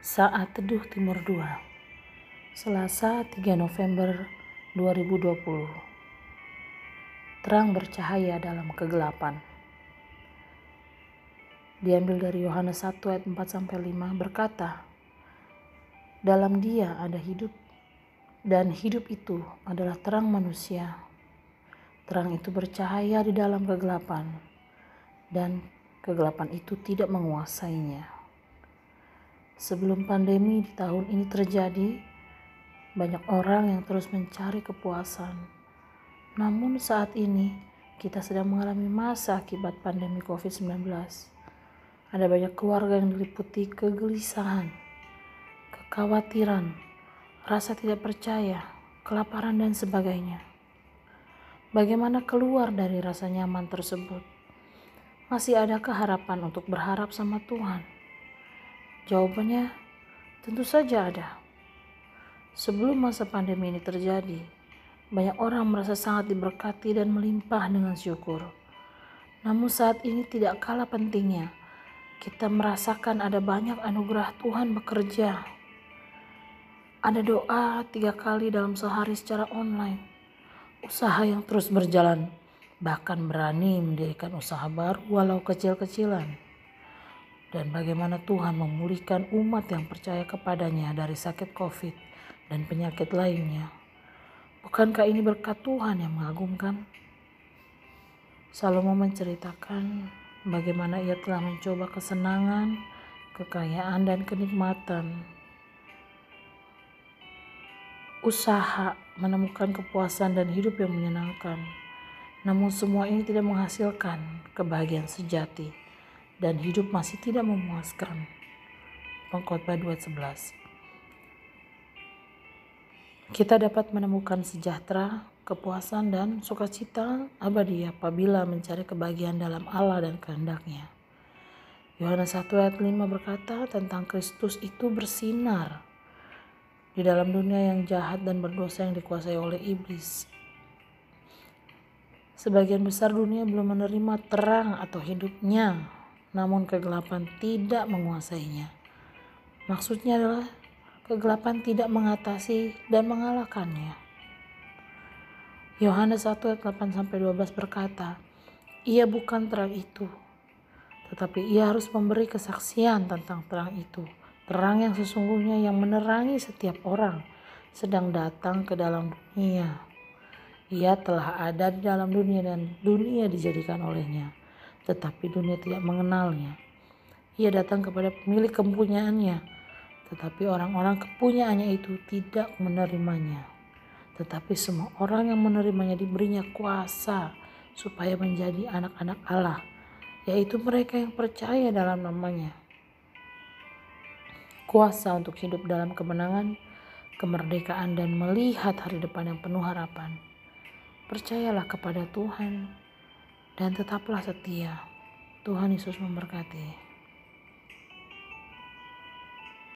Saat Teduh Timur 2 Selasa 3 November 2020 Terang bercahaya dalam kegelapan. Diambil dari Yohanes 1 ayat 4 sampai 5 berkata Dalam dia ada hidup dan hidup itu adalah terang manusia. Terang itu bercahaya di dalam kegelapan dan kegelapan itu tidak menguasainya. Sebelum pandemi di tahun ini terjadi, banyak orang yang terus mencari kepuasan. Namun saat ini kita sedang mengalami masa akibat pandemi COVID-19. Ada banyak keluarga yang diliputi kegelisahan, kekhawatiran, rasa tidak percaya, kelaparan dan sebagainya. Bagaimana keluar dari rasa nyaman tersebut? Masih adakah harapan untuk berharap sama Tuhan? Jawabannya tentu saja ada. Sebelum masa pandemi ini terjadi, banyak orang merasa sangat diberkati dan melimpah dengan syukur. Namun saat ini tidak kalah pentingnya, kita merasakan ada banyak anugerah Tuhan bekerja. Ada doa tiga kali dalam sehari secara online. Usaha yang terus berjalan, bahkan berani mendirikan usaha baru walau kecil-kecilan dan bagaimana Tuhan memulihkan umat yang percaya kepadanya dari sakit COVID dan penyakit lainnya. Bukankah ini berkat Tuhan yang mengagumkan? Salomo menceritakan bagaimana ia telah mencoba kesenangan, kekayaan, dan kenikmatan. Usaha menemukan kepuasan dan hidup yang menyenangkan. Namun semua ini tidak menghasilkan kebahagiaan sejati dan hidup masih tidak memuaskan. Pengkhotbah 2:11. Kita dapat menemukan sejahtera, kepuasan dan sukacita abadi apabila mencari kebahagiaan dalam Allah dan kehendaknya. Yohanes 1 ayat 5 berkata tentang Kristus itu bersinar di dalam dunia yang jahat dan berdosa yang dikuasai oleh iblis. Sebagian besar dunia belum menerima terang atau hidupnya namun kegelapan tidak menguasainya. Maksudnya adalah kegelapan tidak mengatasi dan mengalahkannya. Yohanes 1 ayat 8 sampai 12 berkata, "Ia bukan terang itu, tetapi ia harus memberi kesaksian tentang terang itu, terang yang sesungguhnya yang menerangi setiap orang sedang datang ke dalam dunia. Ia telah ada di dalam dunia dan dunia dijadikan olehnya." Tetapi dunia tidak mengenalnya. Ia datang kepada pemilik kepunyaannya, tetapi orang-orang kepunyaannya itu tidak menerimanya. Tetapi semua orang yang menerimanya diberinya kuasa supaya menjadi anak-anak Allah, yaitu mereka yang percaya dalam namanya. Kuasa untuk hidup dalam kemenangan, kemerdekaan, dan melihat hari depan yang penuh harapan. Percayalah kepada Tuhan dan tetaplah setia. Tuhan Yesus memberkati.